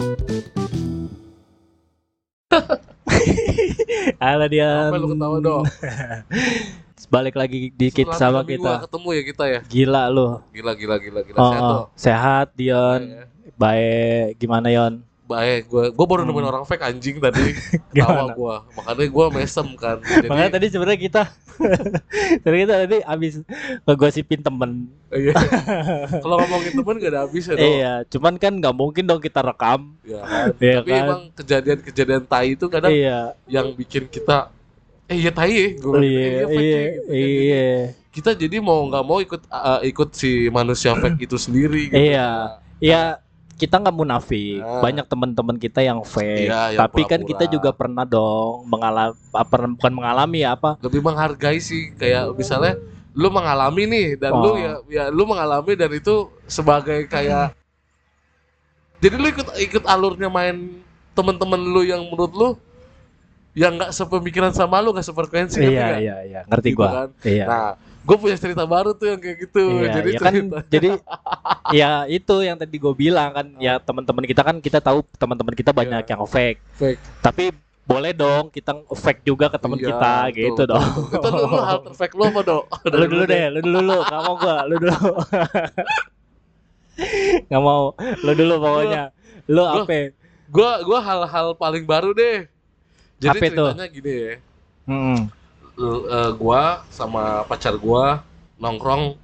Halo dia. Apa lu ketawa dong? Balik lagi dikit sama Setelah minggu kita. ketemu ya kita ya. Gila lu. Gila gila gila gila. Oh, Sehat oh. Sehat Dion. Iya. Baik. Gimana Yon? Baik, gua gua baru nemuin Hmm. orang fake anjing tadi. Ketawa gua. Makanya gua mesem kan. Jadi Makanya tadi sebenarnya kita Tadi kita tadi abis ngegosipin temen iya. Kalau ngomongin temen gak ada habisnya dong. Iya Cuman kan nggak mungkin dong kita rekam Ya kan? Iya Tapi kan? emang kejadian-kejadian tai itu kadang Iya yang bikin kita eh iya tai ya gua bilang, Iya fake Iya ya, gitu kan. Iya kita jadi mau nggak mau ikut uh, ikut si manusia fake itu sendiri gitu. Iya Iya kita nggak munafik Nah. banyak teman-teman kita yang fake Iya, yang tapi kan pura-pura. kita juga pernah dong mengalami apa bukan mengalami ya apa lebih menghargai sih kayak misalnya lu mengalami nih dan Oh. lu ya ya lu mengalami dan itu sebagai kayak jadi lu ikut ikut alurnya main temen-temen lu yang menurut lu yang nggak sepemikiran sama lu nggak sefrekuensi iya nggak? iya iya. Ngerti Gitu gua. kan. iya. Nah gue punya cerita baru tuh yang kayak gitu Iya, jadi ya kan cerita. jadi ya itu yang tadi gue bilang kan ya teman-teman kita kan kita tahu teman-teman kita banyak Iya. yang fake. Fake. Tapi boleh dong kita fake juga ke teman Iya, kita betul, gitu betul, dong. Itu lu, lu hal perfect lu apa dok? Lu dulu deh lu dulu lu. Nggak mau gua lu dulu. Nggak mau lu dulu pokoknya. Lu Lu- apa? gue gua hal-hal paling baru deh jadi ceritanya gini ya Hmm. Eh, gua sama pacar gua nongkrong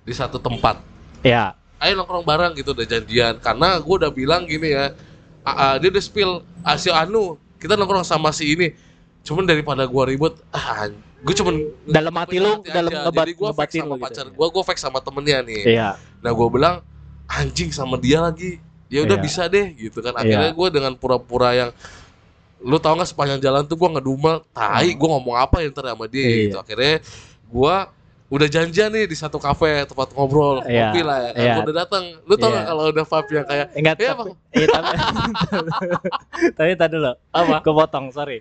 di satu tempat. ya Ayo nongkrong bareng gitu udah janjian karena gua udah bilang gini ya. "Ah, ah, dia udah spill si Anu, kita nongkrong sama si ini. Cuman daripada gua ribut, ah, gue cuman Dalam hati lu, dalam aja. ngebat- Jadi gua ngebatin sama gitu. pacar gua, gua fake sama temennya nih. iya Nah, gua bilang anjing sama dia lagi. Ya udah Iya. bisa deh gitu kan. Akhirnya Iya. gua dengan pura-pura yang lu tau gak sepanjang jalan tuh gua ngedumel, tai, gua ngomong apa ya ntar sama dia Iya. gitu. Akhirnya gua udah janjian nih di satu kafe tempat ngobrol, Iya. kopi lah ya. Kan Iya. gua udah datang. Lu tau Iya. gak kalau udah vibe yang kayak enggak Iya, tapi Bang. iya tapi tapi tadi dulu apa? gue potong sorry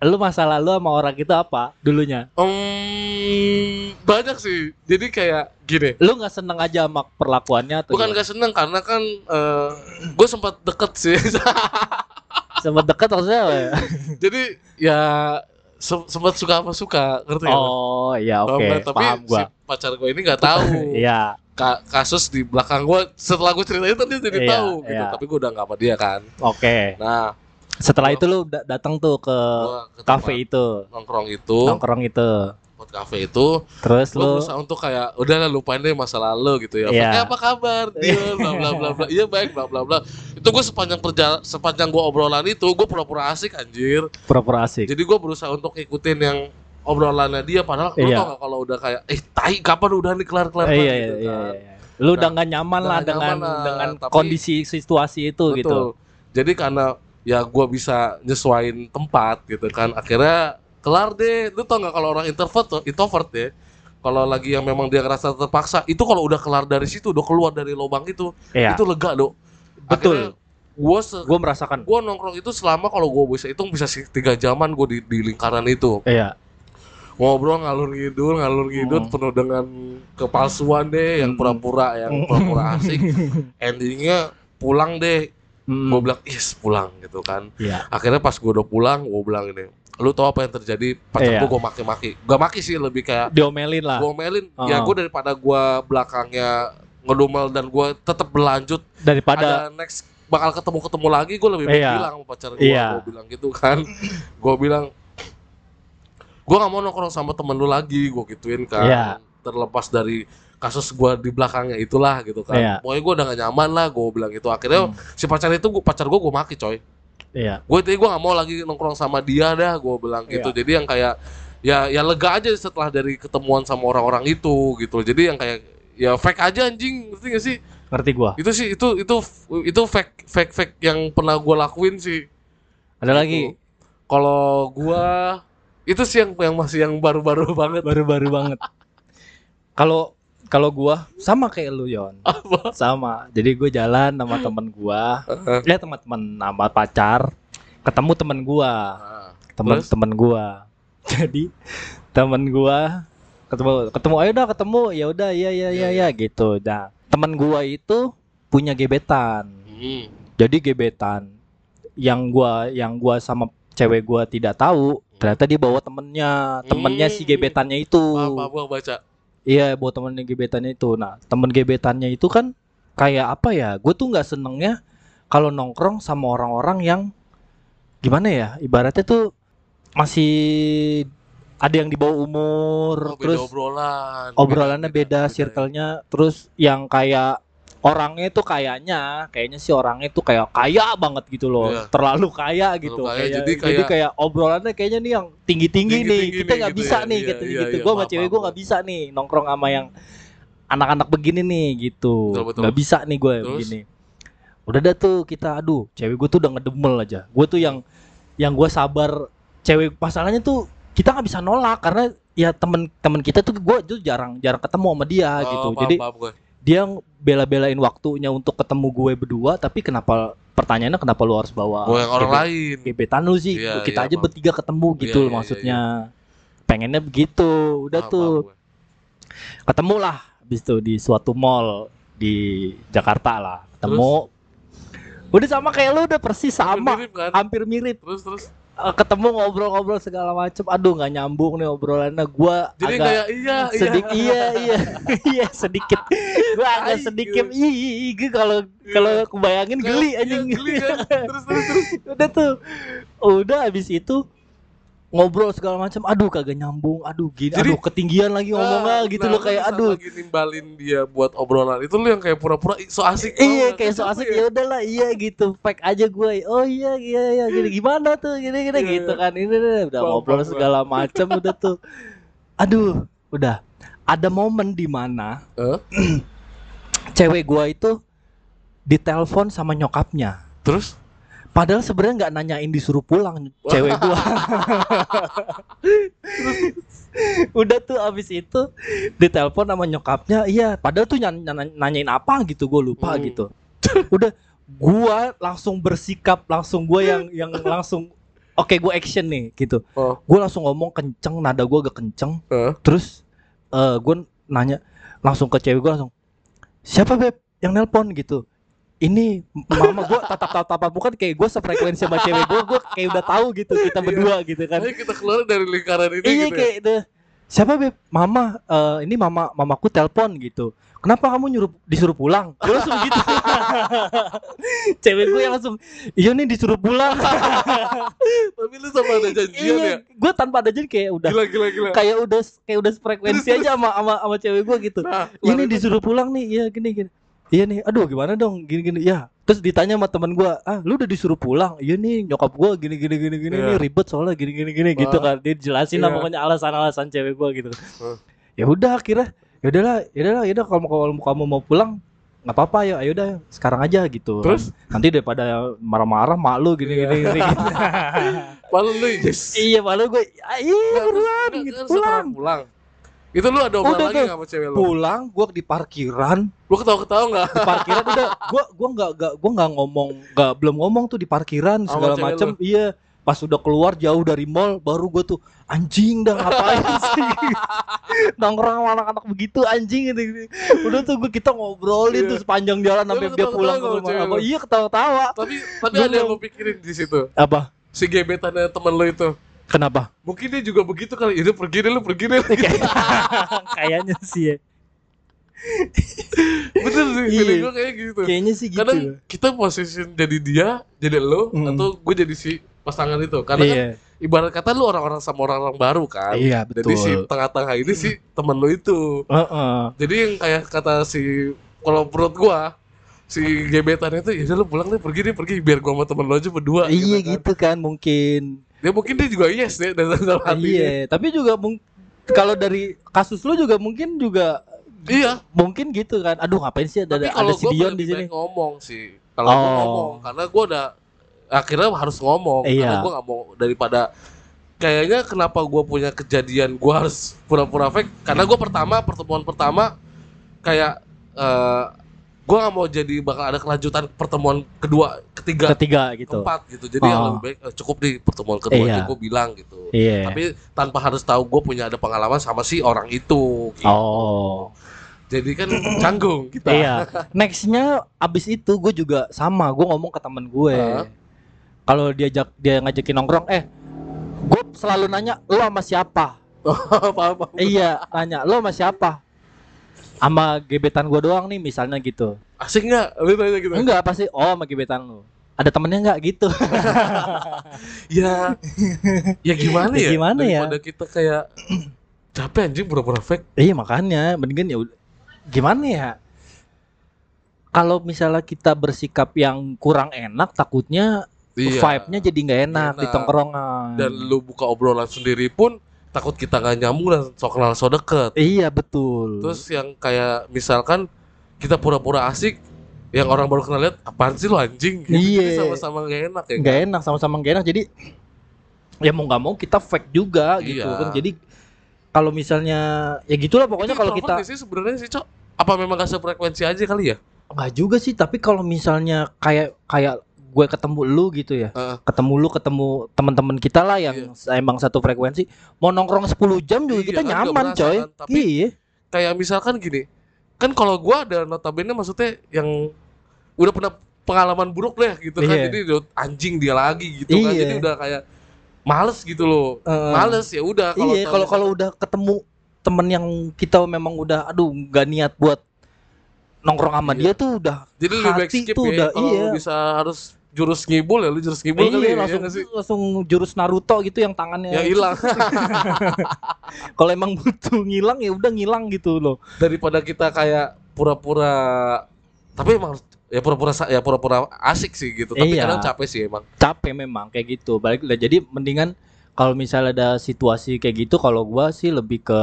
lu masalah lu sama orang itu apa dulunya Hmm, banyak sih. Jadi kayak gini. lu nggak seneng aja sama perlakuannya atau Bukan gak seneng karena kan eh gue sempat deket sih. sempat deket maksudnya apa ya? Jadi ya se- sempat suka apa suka, ngerti oh iya oke nggak? Tapi paham si gua pacar gue ini nggak tahu iya Ka- kasus di belakang gue setelah gue cerita itu dia jadi Iya, tahu gitu. iya. Tapi gue udah nggak sama dia kan. oke Nah, setelah itu lu da- datang tuh ke ke kafe itu nongkrong itu, nongkrong itu tempat kafe itu, terus lu berusaha untuk kayak udah lah lupain deh masa lalu gitu ya. Iya. Pakai apa kabar? Dia bla bla bla bla. Iya baik bla bla bla. Itu gue sepanjang perjalanan sepanjang gue obrolan itu gue pura-pura asik anjir. pura-pura asik Jadi gue berusaha untuk ikutin yang obrolannya dia padahal lu Iya. tau gak kalau udah kayak eh tai kapan udah nih kelar kelar Eh, iya, gitu iya, kan. iya, iya. lu udah nggak nyaman lah nggak dengan nyaman lah, dengan tapi- kondisi situasi itu Betul. gitu Jadi karena ya gue bisa nyesuain tempat gitu kan akhirnya kelar deh. Lu tau gak kalau orang introvert tuh introvert ya kalau lagi yang memang dia ngerasa terpaksa itu kalau udah kelar dari situ udah keluar dari lubang itu Iya. itu lega dok Betul. gue gue merasakan gue nongkrong itu selama kalau gue bisa hitung bisa sih tiga jaman gue di, di lingkaran itu iya ngobrol ngalur ngidul ngalur ngidul Hmm. penuh dengan kepalsuan deh yang Hmm. pura-pura yang pura-pura asik endingnya pulang deh Hmm. gue bilang is pulang gitu kan iya akhirnya pas gue udah pulang gue bilang ini lu tau apa yang terjadi pacar Iya. gue gue maki-maki gak maki sih lebih kayak diomelin lah gue omelin Oh. ya gue daripada gue belakangnya ngedumel dan gue tetap berlanjut daripada ada next bakal ketemu ketemu lagi gue lebih baik Iya. bilang sama pacar gue Iya. gue bilang gitu kan gue bilang gue gak mau nongkrong sama temen lu lagi gue gituin kan Iya. terlepas dari kasus gue di belakangnya itulah gitu kan Iya. pokoknya gue udah gak nyaman lah gue bilang gitu akhirnya Hmm. si pacar itu gua, pacar gue gue maki coy iya. Gue tadi gue gak mau lagi nongkrong sama dia dah gue bilang gitu. Iya. jadi yang kayak ya ya lega aja setelah dari ketemuan sama orang-orang itu gitu jadi yang kayak ya fake aja anjing. Ngerti gak sih? Ngerti gua. Itu sih itu itu itu fake fake fake yang pernah gue lakuin sih. Ada lagi? kalau gua itu sih yang yang masih yang baru-baru banget. Baru-baru banget. Kalau kalau gua sama kayak lu Yon. Apa? Sama. Jadi gue jalan sama temen gua. Ya teman-teman sama pacar. Ketemu temen gua. Nah, temen Terus? temen gua. Jadi temen gua ketemu ketemu ayo dah ketemu. Ya udah iya iya iya Iya, ya gitu. Nah temen gua itu punya gebetan. Hmm, Jadi gebetan yang gua yang gua sama cewek gua tidak tahu, ternyata dia bawa temennya, temennya si Hmm. gebetannya itu. Paham, gua baca. Iya, bawa temennya gebetannya itu. Nah, temen gebetannya itu kan kayak apa ya? Gue tuh nggak senengnya kalau nongkrong sama orang-orang yang gimana ya? Ibaratnya tuh masih ada yang di bawah umur, Oh, beda terus obrolan. obrolannya beda, beda, beda. circle-nya, terus yang kayak orangnya tuh kayaknya, kayaknya sih orangnya tuh kayak kaya banget gitu loh, Iya. terlalu kaya gitu. kaya, Kayak- jadi jadi kayak- kayak obrolannya kayaknya nih yang tinggi-tinggi nih, Tinggi-tinggi kita nih nggak gitu bisa ya. nih Iya, gitu iya, gitu. iya, Gue sama cewek gue nggak bisa nih nongkrong sama yang anak-anak begini nih gitu, nggak bisa nih gue begini. Udah dah tuh kita, aduh, cewek gue tuh udah ngedemel aja. Gue tuh yang yang gue sabar, cewek masalahnya tuh kita nggak bisa nolak karena ya temen-temen kita tuh gue tuh jarang jarang ketemu sama dia Oh, gitu. paham, Jadi paham gua. Dia bela-belain waktunya untuk ketemu gue berdua tapi kenapa pertanyaannya kenapa lu harus bawa yang orang lain. gebetan lu sih Iya, kita iya, aja bertiga ketemu gitu Iya, loh iya, maksudnya. Pengennya begitu. Udah Paham, tuh. paham gua. ketemu lah habis itu di suatu mall di Jakarta lah. Ketemu. Udah sama kayak lu udah persis sama. Mirip kan? hampir mirip. Terus terus. Eh, ketemu ngobrol-ngobrol segala macem. Aduh nggak nyambung nih obrolannya. Gua Jadi agak kayak iya iya. sedikit iya iya iya sedikit. Gua agak sedikit ih kalau kalau kebayangin geli iya, anjing. geli kan? Terus terus terus. udah tuh. Udah habis itu ngobrol segala macam aduh kagak nyambung aduh gini Jadi- aduh ketinggian lagi ngomongnya Ah, gitu nah, loh kayak aduh. lagi nimbalin dia buat obrolan. Itu lu yang kayak pura-pura "Ih, so asik iya banget." kayak so asik ya? ya udahlah iya gitu. Fake aja gue oh iya iya iya gini gimana tuh gini gini Iya, gitu kan. Ini udah Paham, ngobrol paham, segala macam udah tuh. Aduh udah. Ada momen di mana Hah? cewek gua itu ditelepon sama nyokapnya. Terus Padahal sebenarnya nggak nanyain disuruh pulang cewek gua. Udah tuh abis itu ditelepon sama nyokapnya, iya. Padahal tuh nyan- nyan- nanyain apa gitu, gue lupa Hmm. gitu. Udah, gua langsung bersikap, langsung gua yang yang langsung, oke gue action nih gitu. Oh. Gue langsung ngomong kenceng, nada gua agak kenceng. Hah? Terus eh gue nanya langsung ke cewek gue langsung, siapa beb yang nelpon gitu? Ini mama gue tatap tatap bukan kayak gue sefrekuensi sama cewek gue, gue kayak udah tahu gitu kita Iya. berdua gitu kan. Ayo kita keluar dari lingkaran ini Iya gitu. ya. kayak deh. Siapa beb? Mama, eh, ini mama mamaku telepon gitu. Kenapa kamu nyuruh disuruh pulang? Gue langsung gitu. Cewek gue yang langsung, iya nih disuruh pulang. Tapi lu sama ada janjian ya. iya, gue tanpa ada jadi kayak udah Gila gila gila. kayak udah kayak udah frekuensi aja sama sama, sama cewek gue gitu. Nah, ini itu- disuruh pulang nih iya gini gini iya nih aduh gimana dong gini gini ya terus ditanya sama teman gua ah lu udah disuruh pulang iya nih nyokap gua gini gini gini gini Iya. nih ribet soalnya gini gini gini gitu Wah. kan dia jelasin lah Iya. pokoknya alasan-alasan cewek gua gitu Hah. ya udah akhirnya ya udahlah ya udahlah ya udah kalau kamu mau pulang nggak apa-apa ya ayo udah sekarang aja gitu Terus? nanti daripada marah-marah malu gini gini gini, gini. Malu lu yes. iya malu gue ah, iya gitu pulang pulang. Itu lu ada obrolan lagi nggak sama cewek lu? pulang gua di parkiran. Lu ketawa-ketawa nggak? di parkiran udah gua gua nggak nggak gua nggak ngomong nggak belum ngomong tuh di parkiran segala macem. iya pas udah keluar jauh dari mall baru gua tuh anjing dah ngapain sih? Nongkrong sama anak-anak begitu anjing gitu udah tuh gua kita ngobrolin Iya. tuh sepanjang jalan sampai dia ketawa-ketawa pulang ke rumah apa iya ketawa-tawa Tapi tapi ada yang lu pikirin di situ. apa? Si gebetannya temen lu itu. Kenapa Mungkin dia juga begitu kali. Itu pergi deh lu pergi deh. kayaknya sih ya Bener sih. Iya. Gua kayak gitu. kayaknya sih gitu Kadang kita posisi jadi dia, jadi lu, Mm. atau gue jadi si pasangan itu. Karena kan iya ibarat kata lu orang-orang sama orang-orang baru kan. iya Jadi si betul tengah-tengah ini si temen lu itu. Heeh. Jadi yang kayak kata si kalau menurut gua si gebetan itu ya lu pulang deh pergi deh pergi biar gua sama temen lu aja berdua. iya kan. gitu kan mungkin Dia mungkin dia juga yes deh dari dalam hatinya. Iya, tapi juga kalau dari kasus lu juga mungkin juga Iya. mungkin gitu kan. Aduh, ngapain sih ada Tapi ada si Dion di sini? ngomong sih. Kalau Oh. ngomong karena gua udah akhirnya harus ngomong Iya. karena gua nggak mau daripada kayaknya kenapa gua punya kejadian gua harus pura-pura fake karena gua pertama pertemuan pertama kayak eh gua nggak mau jadi bakal ada kelanjutan pertemuan kedua ketiga Ketiga gitu. keempat gitu jadi yang Oh. lebih baik eh, cukup di pertemuan kedua Iya. gue bilang gitu Iya. tapi tanpa harus tahu gue punya ada pengalaman sama si orang itu gitu. Oh. jadi kan canggung kita. Iya. Nextnya abis itu gue juga sama. Gue ngomong ke temen gue. Hah? Kalau diajak dia ngajakin nongkrong, eh, gue selalu nanya lo sama siapa? Apa-apa. iya, tanya lo sama siapa? Sama gebetan gue doang nih misalnya gitu. Asik nggak? Lu tanya gitu. Enggak pasti. Oh sama gebetan lo. Ada temennya nggak gitu? Ya, ya gimana Ya ya? gimana ya? Daripada kita kayak capek anjing pura-pura fake. iya makanya, mendingan ya. Gimana ya? Kalau misalnya kita bersikap yang kurang enak, takutnya Iya. vibe-nya jadi nggak enak di Enak. tongkrongan. Dan lu buka obrolan sendiri pun takut kita nggak nyambung dan sok kenal so deket. Iya betul. Terus yang kayak misalkan kita pura-pura asik, yang orang baru kenal lihat apaan sih lu anjing? Gitu. Iya. Sama-sama gak enak ya. nggak kan? enak sama-sama nggak enak. Jadi ya mau nggak mau kita fake juga gitu Iya. kan. Jadi kalau misalnya ya gitulah pokoknya kalau kita sih sebenarnya sih, Cok? Apa memang gak sefrekuensi aja kali ya? nggak juga sih. Tapi kalau misalnya kayak kayak gue ketemu lu gitu ya, Heeh. ketemu lu ketemu teman-teman kita lah yang emang satu frekuensi, mau nongkrong 10 jam juga Iya, kita kan nyaman berasa coy. kan. Tapi- Iya. Kayak misalkan gini, kan kalau gua ada notabene maksudnya yang udah pernah pengalaman buruk deh gitu kan. Iya. Jadi anjing dia lagi gitu kan. Iya. Jadi udah kayak males gitu loh. Heeh. Males ya udah kalau iya kalau kalau udah ketemu temen yang kita memang udah aduh nggak niat buat nongkrong sama Iya. dia tuh udah Jadi lebih baik hati skip tuh ya. udah, iya. bisa harus jurus ngibul ya lu jurus ngibul kali iya ya, langsung ya langsung jurus Naruto gitu yang tangannya Ya hilang kalau emang butuh ngilang ya udah ngilang gitu loh daripada kita kayak pura-pura tapi emang ya pura-pura ya pura-pura asik sih gitu. Tapi Iya. kadang capek sih emang. capek memang kayak gitu balik lah jadi mendingan kalau misalnya ada situasi kayak gitu kalau gua sih lebih ke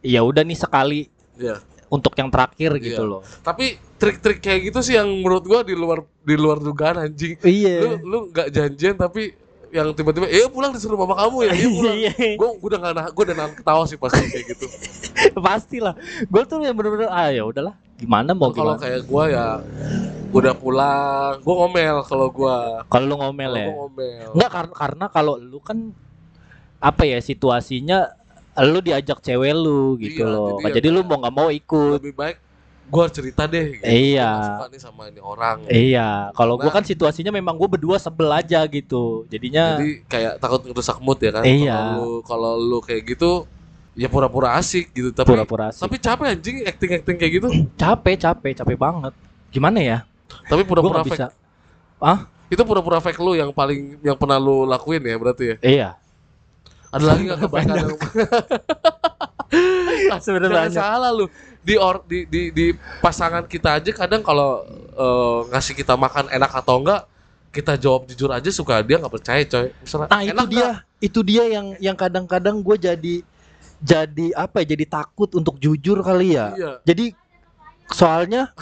ya udah nih sekali Iya. Untuk yang terakhir gitu Iya. loh Tapi trik-trik kayak gitu sih yang menurut gua di luar di luar dugaan anjing. Lu iya lu nggak janjian tapi yang tiba-tiba eh pulang disuruh mama kamu ya, iya pulang. Iya. Gua gua udah nggak nah, gua udah nahan ketawa sih pasti kayak gitu. pastilah gue tuh yang bener-bener ah ya udahlah gimana mau Kalau kayak gua ya udah pulang, gua ngomel kalau gua. kalau lu ngomel Kalau ya gua ngomel. Enggak karena karena kalau lu kan apa ya situasinya lu diajak cewek lu gitu Iya, loh. jadi ya Jadi, lu kayak- mau nggak mau ikut. Lebih baik gua cerita deh gitu. Iya. Suka nih sama ini orang. Iya, kalau gua Nah. kan situasinya memang gua berdua sebel aja gitu. Jadinya Jadi kayak takut ngerusak mood ya kan. Iya. Kalau lu kalau lu kayak gitu ya pura-pura asik gitu tapi pura-pura asik. tapi capek anjing acting-acting kayak gitu. capek, capek, capek banget. Gimana ya? tapi pura-pura fake. bisa. Itu pura-pura fake lu yang paling yang pernah lu lakuin ya berarti ya. Iya. Ada lagi enggak kefake Banyak. yang Sebenarnya salah lu. Di, or, di di di pasangan kita aja kadang kalau eh, ngasih kita makan enak atau enggak kita jawab jujur aja suka dia nggak percaya coy. Misalnya, Nah, itu dia. nggak? Itu dia yang yang kadang-kadang gue jadi jadi apa ya? Jadi takut untuk jujur kali ya. Iya. Jadi soalnya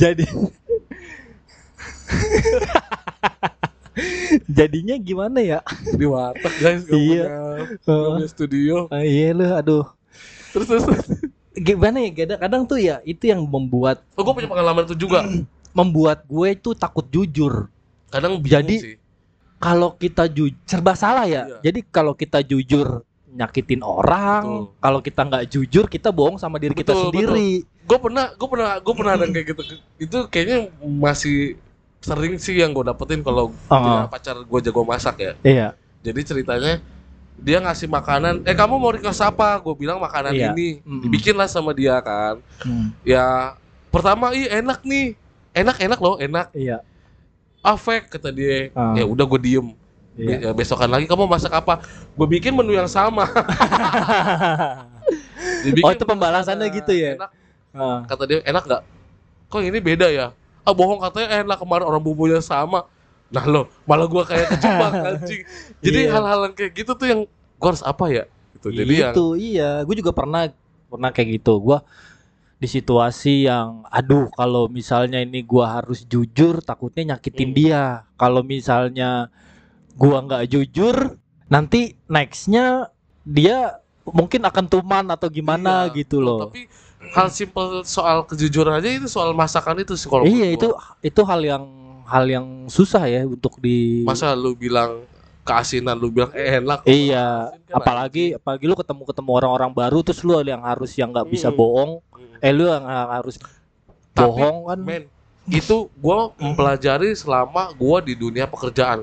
jadi jadinya gimana ya? Di warteg guys gak Iya. punya, nggak punya studio. Ah, iya lu aduh. Terus terus. gimana ya kadang-kadang tuh ya itu yang membuat Oh, gue punya pengalaman itu juga. membuat gue itu takut jujur. Kadang Jadi- kalau kita jujur serba salah ya. Iya. jadi kalau kita jujur nyakitin orang kalau kita nggak jujur kita bohong sama diri kita Betul, sendiri. gue pernah gue pernah gue pernah ada kayak gitu. Itu kayaknya masih sering sih yang gue dapetin kalau Ah. punya pacar gue jago masak ya. Iya. Jadi ceritanya dia ngasih makanan eh kamu mau request apa? Gue bilang makanan Iya. ini. Dibikin lah sama dia kan. Hmm, ya pertama ih enak nih. Enak enak loh enak. Iya. Afek kata dia. Ah. ya udah gue diem. Iya. Ya, besokan lagi kamu masak apa? Gue bikin menu yang sama. Dibikin Oh, itu pembalasannya gitu ya? enak. Ah. kata dia enak nggak? Kok ini beda ya ah bohong katanya enak kemarin orang bumbunya sama. Nah lo malah gua kayak kejebak anjing. Jadi Iya. hal-hal yang kayak gitu tuh yang gua harus apa ya? Gitu jadi yang itu iya. Gue juga pernah pernah kayak gitu. Gue di situasi yang aduh kalau misalnya ini gua harus jujur takutnya nyakitin Hmm. dia. Kalau misalnya gua nggak jujur nanti nextnya dia mungkin akan tuman atau gimana Iya. gitu loh. Tapi hal simpel soal kejujuran aja itu soal masakan itu sih kalau iya itu itu hal yang hal yang susah ya untuk di masa lu bilang keasinan lu bilang eh, enak. Iya, kan apalagi apalagi lu ketemu ketemu orang-orang baru terus lu yang harus yang nggak bisa Hmm. bohong, anjing. eh lu yang harus Tapi, bohong kan? Men, itu gua mempelajari selama gua di dunia pekerjaan.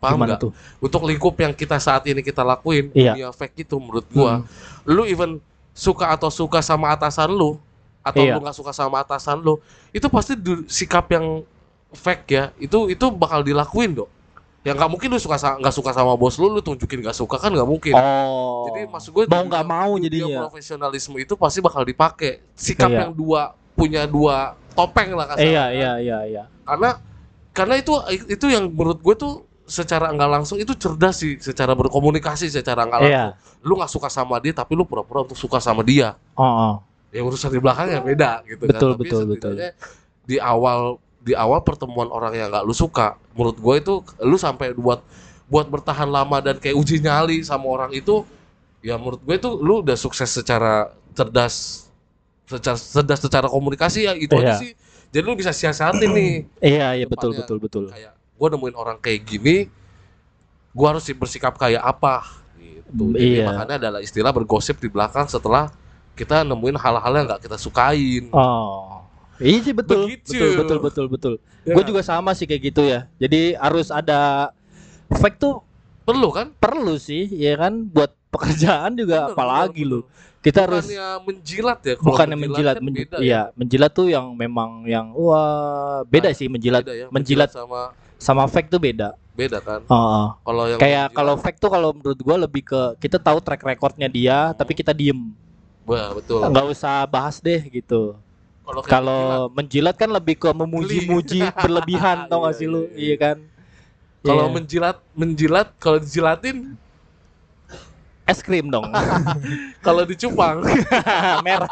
Paham nggak? tuh? Untuk lingkup yang kita saat ini kita lakuin, Iya. dunia fake itu menurut gua, lu even suka atau suka sama atasan lu atau Iya. lu nggak suka sama atasan lu, itu pasti sikap yang fake ya. Itu itu bakal dilakuin dong. Ya nggak mungkin lu suka nggak suka sama bos lu, lu tunjukin nggak suka kan nggak mungkin. Oh. Jadi maksud gue mau nggak mau jadinya. profesionalisme itu pasti bakal dipakai. Sikap Iya. yang dua punya dua topeng lah kasarnya. Iya iya iya iya. Karena karena itu itu yang menurut gue tuh secara nggak langsung itu cerdas sih secara berkomunikasi secara nggak langsung. Iya. Lu nggak suka sama dia tapi lu pura-pura untuk suka sama dia. Oh, oh. Ya urusan di belakangnya beda gitu Betul, kan. Tapi betul, betul. setidaknya Di awal di awal pertemuan orang yang nggak lu suka, menurut gue itu lu sampai buat buat bertahan lama dan kayak uji nyali sama orang itu ya menurut gue itu lu udah sukses secara cerdas secara cerdas secara komunikasi ya itu aja Iya. sih jadi lu bisa siasatin nih Iya iya betul Depannya betul betul. kayak gue nemuin orang kayak gini gue harus bersikap kayak apa gitu jadi Iya. makanya adalah istilah bergosip di belakang setelah kita nemuin hal-hal yang nggak kita sukain Oh. Iya sih betul. Begitu. Betul betul betul betul. Ya Gue kan? juga sama sih kayak gitu ya. Jadi harus ada fake tuh perlu kan perlu sih, ya kan buat pekerjaan juga Bener, apalagi bener, lu. bener. Kita harus bukannya menjilat ya kalau bukannya menjilat, kan men- beda iya, menjilat tuh yang memang yang wah beda Nah, sih menjilat. Beda ya, menjilat sama sama fake tuh beda. beda kan Heeh. kalau yang Kayak kalau fake tuh kalau menurut gua lebih ke kita tahu track recordnya dia, tapi kita diem, Wah, betul nggak usah bahas deh gitu. kalau menjilat kan lebih ke memuji-muji berlebihan, tau gak Iya, sih lu? iya, iya. Iya kan? menjilat- kalau Iya. menjilat menjilat kalau dijilatin es krim dong, kalau dicupang merah.